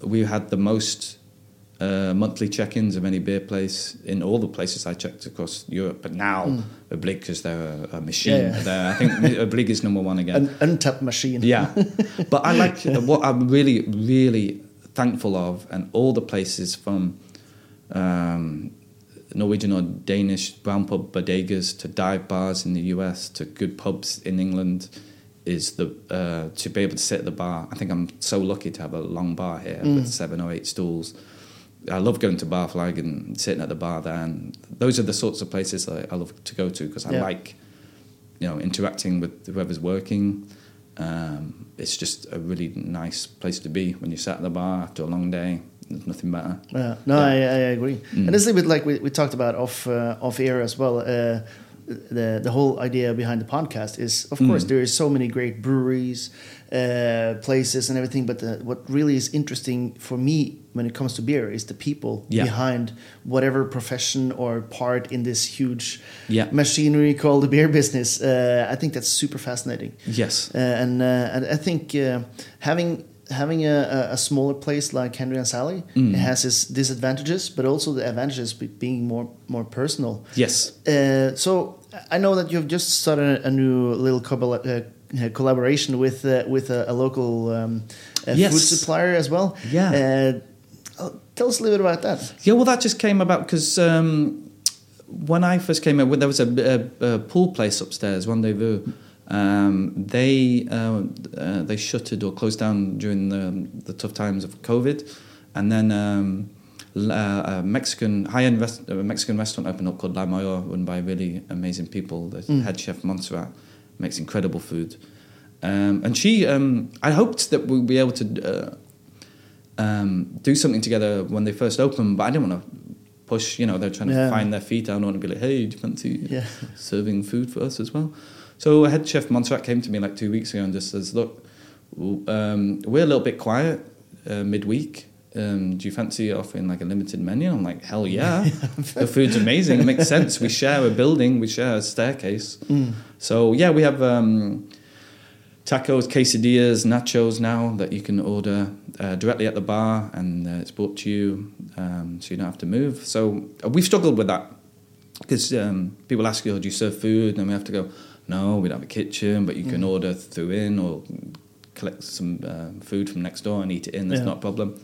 Speaker 2: we had the most uh, monthly check-ins of any beer place in all the places I checked across Europe. But now
Speaker 1: Mm.
Speaker 2: Oblig, because they're a, a machine.
Speaker 1: Yeah, yeah.
Speaker 2: I think Oblique is number one again.
Speaker 1: An Untappd machine.
Speaker 2: yeah, but I like what I'm really, really thankful of, and all the places from um, Norwegian or Danish brown pub bodegas to dive bars in the US to good pubs in England is the uh, to be able to sit at the bar. I think I'm so lucky to have a long bar here
Speaker 1: Mm.
Speaker 2: with seven or eight stools. I love going to Barflag and sitting at the bar there, and those are the sorts of places I, I love to go to because I
Speaker 1: Yeah.
Speaker 2: like, you know, interacting with whoever's working. Um, it's just a really nice place to be when you sat at the bar after a long day. There's nothing better.
Speaker 1: Yeah, no, I, I agree, and it's a little bit like we, we talked about off uh, off air as well. Uh, the the whole idea behind the podcast is, of course, there is so many great breweries, uh, places, and everything. But the, what really is interesting for me when it comes to beer is the people
Speaker 2: Yeah.
Speaker 1: behind whatever profession or part in this huge
Speaker 2: Yeah.
Speaker 1: machinery called the beer business. Uh, I think that's super fascinating.
Speaker 2: Yes.
Speaker 1: Uh, and, uh, and I think uh, having having a, a smaller place like Henry and Sally
Speaker 2: Mm.
Speaker 1: it has its disadvantages, but also the advantages being more more personal.
Speaker 2: Yes.
Speaker 1: Uh, so I know that you've just started a, new little colla- uh, uh, collaboration with uh, with a, a local um, uh
Speaker 2: Yes.
Speaker 1: food supplier as well.
Speaker 2: Yeah.
Speaker 1: Uh, tell us a little bit about that.
Speaker 2: Yeah, well, that just came about because um, when I first came in, there was a, a, a pool place upstairs, Rendezvous. Um, they uh, uh, they shuttered or closed down during the, the tough times of COVID, and then um, uh, a Mexican high-end rest, Mexican restaurant opened up called La Mayor, run by really amazing people. The
Speaker 1: Mm.
Speaker 2: head chef Montserrat makes incredible food, um, and she. Um, I hoped that we'd be able to. Uh, um, do something together when they first opened, but I didn't want to push. You know, they're trying to
Speaker 1: Yeah.
Speaker 2: find their feet. I don't want to be like, "Hey, do you fancy
Speaker 1: Yeah.
Speaker 2: serving food for us as well?" So head chef Montserrat came to me like two weeks ago and just says, "Look, um, we're a little bit quiet uh, midweek. Um, do you fancy offering like a limited menu?" I'm like, "Hell yeah! the food's amazing. It makes sense. We share a building, we share a staircase.
Speaker 1: Mm.
Speaker 2: So yeah, we have." Um, tacos, quesadillas, nachos now that you can order uh, directly at the bar and uh, it's brought to you um, so you don't have to move. So uh, we've struggled with that because um, people ask you, oh, do you serve food? And we have to go, no, we don't have a kitchen, but you can
Speaker 1: Mm.
Speaker 2: order through in or collect some uh, food from next door and eat it in. That's
Speaker 1: Yeah.
Speaker 2: not a problem.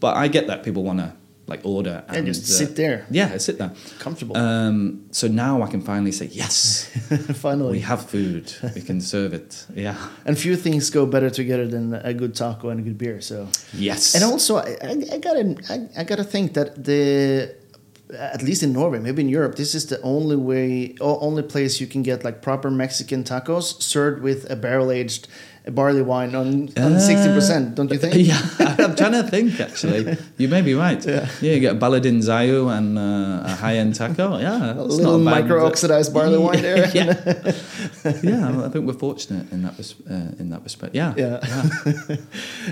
Speaker 2: But I get that people want to like order
Speaker 1: And just sit there.
Speaker 2: Yeah, sit there.
Speaker 1: Comfortable.
Speaker 2: Um, so now I can finally say, yes,
Speaker 1: Finally.
Speaker 2: we have food. We can serve it. Yeah.
Speaker 1: and few things go better together than a good taco and a good beer. So,
Speaker 2: Yes.
Speaker 1: and also I, I, I gotta I, I gotta think that the at least in Norway, maybe in Europe, this is the only way, only place you can get like proper Mexican tacos served with a barrel aged barley wine on
Speaker 2: Uh,
Speaker 1: sixty percent. Don't you think?
Speaker 2: Yeah, I'm trying to think actually. You may be right.
Speaker 1: Yeah.
Speaker 2: you get a Baladin Xyauyù and uh, a high end taco. Yeah,
Speaker 1: A little
Speaker 2: not a bad-
Speaker 1: micro oxidized barley wine there.
Speaker 2: yeah, yeah. I think we're fortunate in that uh, in that respect. Yeah,
Speaker 1: Yeah.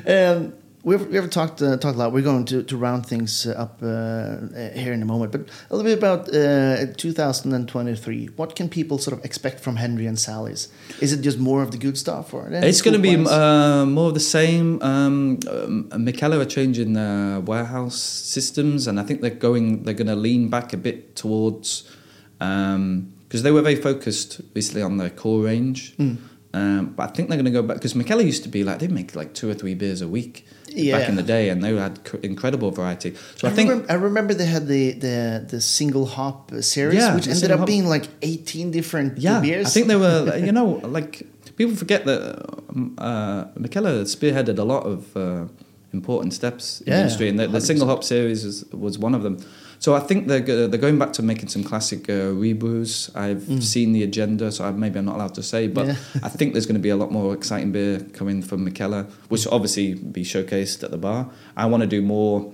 Speaker 1: um, we've, we've talked uh, talked a lot. We're going to, to round things uh, up uh, uh, here in a moment, but a little bit about uh, 2023. What can people sort of expect from Henry and Sally's? Is it just more of the good stuff, or
Speaker 2: It's going to be uh, more of the same. Um, um, Mikkeller are changing their warehouse systems, and I think they're going. They're going to lean back a bit towards because they were very focused recently on their core range.
Speaker 1: Mm.
Speaker 2: Um, but I think they're going to go back because Mikkeller used to be like they make like two or three beers a week
Speaker 1: Yeah.
Speaker 2: back in the day, and they had cr- incredible variety. So
Speaker 1: I,
Speaker 2: I, think
Speaker 1: remember, I remember they had the the, the single hop uh, series,
Speaker 2: Yeah,
Speaker 1: which ended up
Speaker 2: hop.
Speaker 1: being like 18 different
Speaker 2: Yeah,
Speaker 1: beers.
Speaker 2: I think they were. You know, like people forget that um, uh, Mikkeller spearheaded a lot of uh, important steps in
Speaker 1: Yeah,
Speaker 2: the industry, and the, the single hop series is, was one of them. So I think they're they're going back to making some classic uh, rebrews. I've
Speaker 1: Mm.
Speaker 2: seen the agenda, so I, maybe I'm not allowed to say, but
Speaker 1: Yeah.
Speaker 2: I think there's going to be a lot more exciting beer coming from Mikkeller, which will obviously be showcased at the bar. I want to do more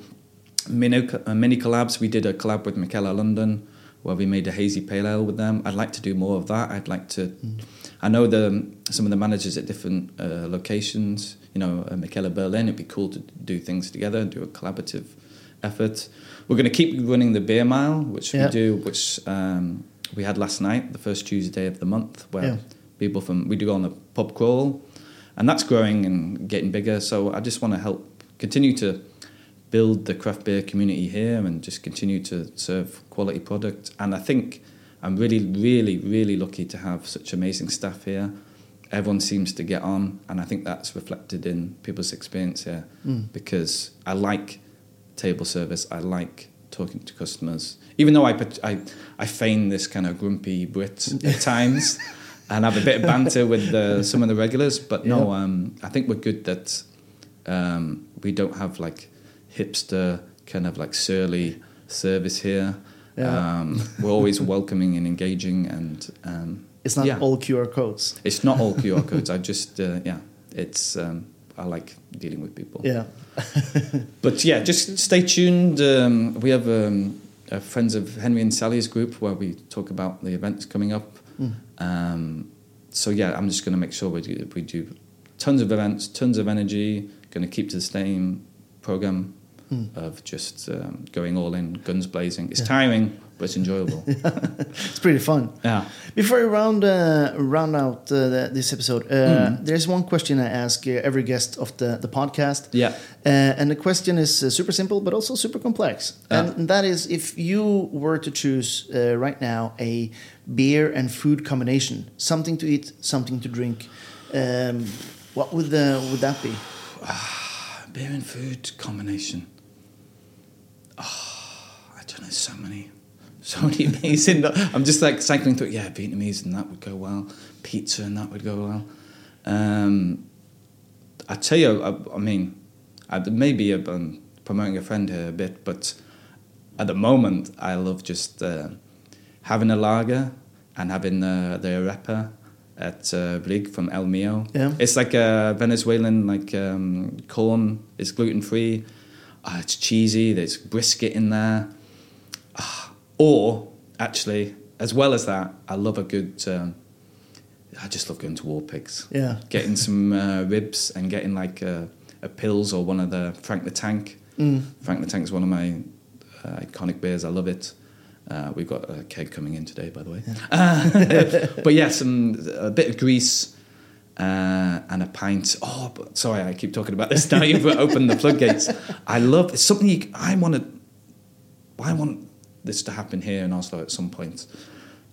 Speaker 2: mini, uh, mini collabs. We did a collab with Mikkeller London where we made a hazy pale ale with them. I'd like to do more of that. I'd like to. I know the some of the managers at different uh, locations. You know, uh, Berlin. It'd be cool to do things together and do a collaborative effort. We're going to keep running the beer mile, which we do, which um, we had last night, the first Tuesday of the month, where
Speaker 1: Yeah.
Speaker 2: people from we do go on a pub crawl, and that's growing and getting bigger. So I just want to help continue to build the craft beer community here and just continue to serve quality product. And I think I'm really, really, really lucky to have such amazing staff here. Everyone seems to get on, and I think that's reflected in people's experience here
Speaker 1: Mm.
Speaker 2: because I like table service. I like talking to customers, even though I put- I, I feign this kind of grumpy Brit at times and have a bit of banter with the, some of the regulars. But no,
Speaker 1: Yeah.
Speaker 2: um, I think we're good that um, we don't have like hipster kind of like surly service here.
Speaker 1: Yeah.
Speaker 2: Um, we're always welcoming and engaging, and um,
Speaker 1: it's not
Speaker 2: yeah.
Speaker 1: all QR codes.
Speaker 2: it's not all QR codes. I just uh, yeah, it's um, I like dealing with people.
Speaker 1: Yeah.
Speaker 2: But yeah, just stay tuned. Um, we have um, uh, friends of Henry and Sally's group where we talk about the events coming up.
Speaker 1: Mm.
Speaker 2: Um, so yeah, I'm just going to make sure we do, we do tons of events, tons of energy. Going to keep to the same program
Speaker 1: Mm.
Speaker 2: of just um, going all in, guns blazing. It's
Speaker 1: Yeah.
Speaker 2: tiring, but it's enjoyable.
Speaker 1: it's pretty fun.
Speaker 2: Yeah.
Speaker 1: Before we round uh, round out uh, the, this episode, uh, mm. there's one question I ask uh, every guest of the the podcast.
Speaker 2: Yeah.
Speaker 1: Uh, and the question is uh, super simple, but also super complex. And that is, if you were to choose right now a beer and food combination, something to eat, something to drink, um, what would the would that be?
Speaker 2: beer and food combination. Oh, I don't know. So many, so many amazing. I'm just like cycling through. Yeah, Vietnamese and that would go well. Pizza and that would go well. Um, I tell you, I, I mean, I, maybe I'm promoting a friend here a bit, but at the moment, I love just uh, having a lager and having the the arepa at uh, Brig from El Mio.
Speaker 1: Yeah.
Speaker 2: It's like a Venezuelan like um, corn. It's gluten free. Uh, it's cheesy. There's brisket in there. Uh, or actually, as well as that, I love a good. Um, I just love going to War Pigs.
Speaker 1: Yeah.
Speaker 2: Getting some uh, ribs and getting like a, a Pils or one of the Frank the Tank.
Speaker 1: Mm.
Speaker 2: Frank the Tank is one of my uh, iconic beers. I love it. Uh, we've got a keg coming in today, by the way. Yeah. Uh, but yeah, some a bit of grease uh, and a pint. Oh, but, sorry, I keep talking about this now. You've opened the floodgates. I love it's something you, I want to. I want this to happen here in Oslo at some point.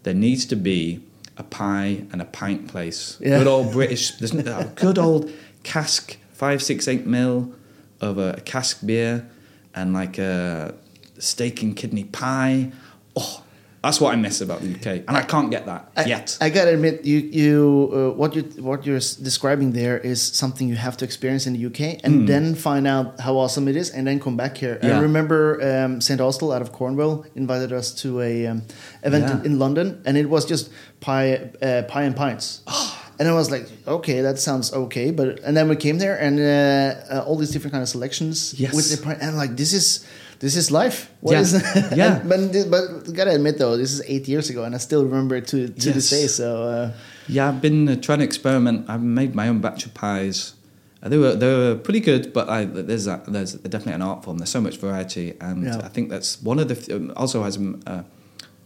Speaker 2: There needs to be a pie and a pint place. Yeah. Good old British. There's a good old cask, five, six, eight mil of a, a cask beer, and like a steak and kidney pie oh, that's what I miss about the UK, and I can't get that
Speaker 1: I,
Speaker 2: yet.
Speaker 1: I gotta admit, you you uh, what you what you're describing there is something you have to experience in the UK, and mm. then find out how awesome it is, and then come back here. Yeah. I remember um, St. Austell out of Cornwall invited us to a um, event yeah. in, in, London, and it was just pie uh, pie and pints. and I was like, okay, that sounds okay, but and then we came there, and uh, uh all these different kind of selections
Speaker 2: yes.
Speaker 1: with the and like this is this is life.
Speaker 2: What yeah.
Speaker 1: Is,
Speaker 2: yeah.
Speaker 1: but but gotta admit though, this is eight years ago, and I still remember it to to yes. this day. So uh,
Speaker 2: yeah, I've been uh, trying to experiment. I've made my own batch of pies. Uh, they were they were pretty good, but I, there's a, there's definitely an art form. There's so much variety, and yeah. I think that's one of the um, also has um, uh,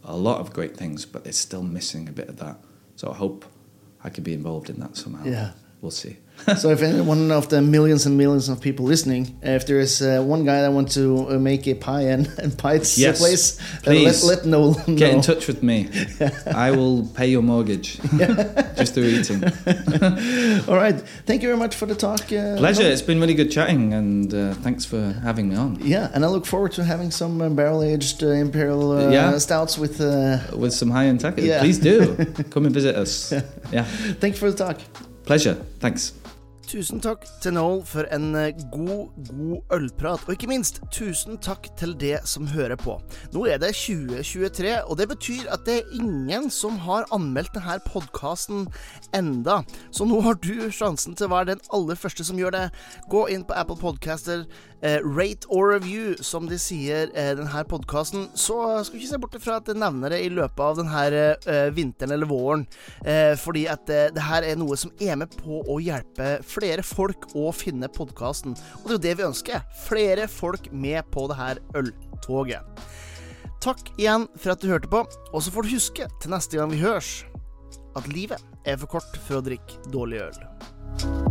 Speaker 2: a lot of great things, but it's still missing a bit of that. So I hope I could be involved in that somehow.
Speaker 1: Yeah,
Speaker 2: we'll see.
Speaker 1: So if any, one of the millions and millions of people listening, if there is uh, one guy that wants to uh, make a pie and, and pie
Speaker 2: yes,
Speaker 1: place,
Speaker 2: please
Speaker 1: let, let know.
Speaker 2: Get in touch with me. I will pay your mortgage just through eating.
Speaker 1: All right. Thank you very much for the talk. Uh,
Speaker 2: Pleasure. Noel. It's been really good chatting, and uh, thanks for having me on.
Speaker 1: Yeah, and I look forward to having some uh, barrel aged uh, imperial yeah. stouts with
Speaker 2: with some high end tech. Yeah. Please do come and visit us. Yeah.
Speaker 1: Thank you for the talk.
Speaker 2: Pleasure. Thanks.
Speaker 1: Tusen takk til Noel for en eh, god, god ølprat. Og ikke minst, tusen takk til det som hører på. Nå er det 2023, og det betyr at det er ingen som har anmeldt denne podkasten enda. Så nå har du sjansen til å være den aller første som gjør det. Gå inn på Apple Podcaster, rate or review, som de sier eh, denne podkasten. Så skal du ikke se bort fra at jeg nevner det i løpet av denne eh, vinteren eller våren, eh, fordi at eh, det her er noe som er med på å hjelpe flere folk å finne podkasten. Og det er jo det vi ønsker. Flere folk med på det her øltoget. Takk igjen for at du hørte på, og så får du huske til neste gang vi høres, at livet er for kort for å drikke dårlig øl.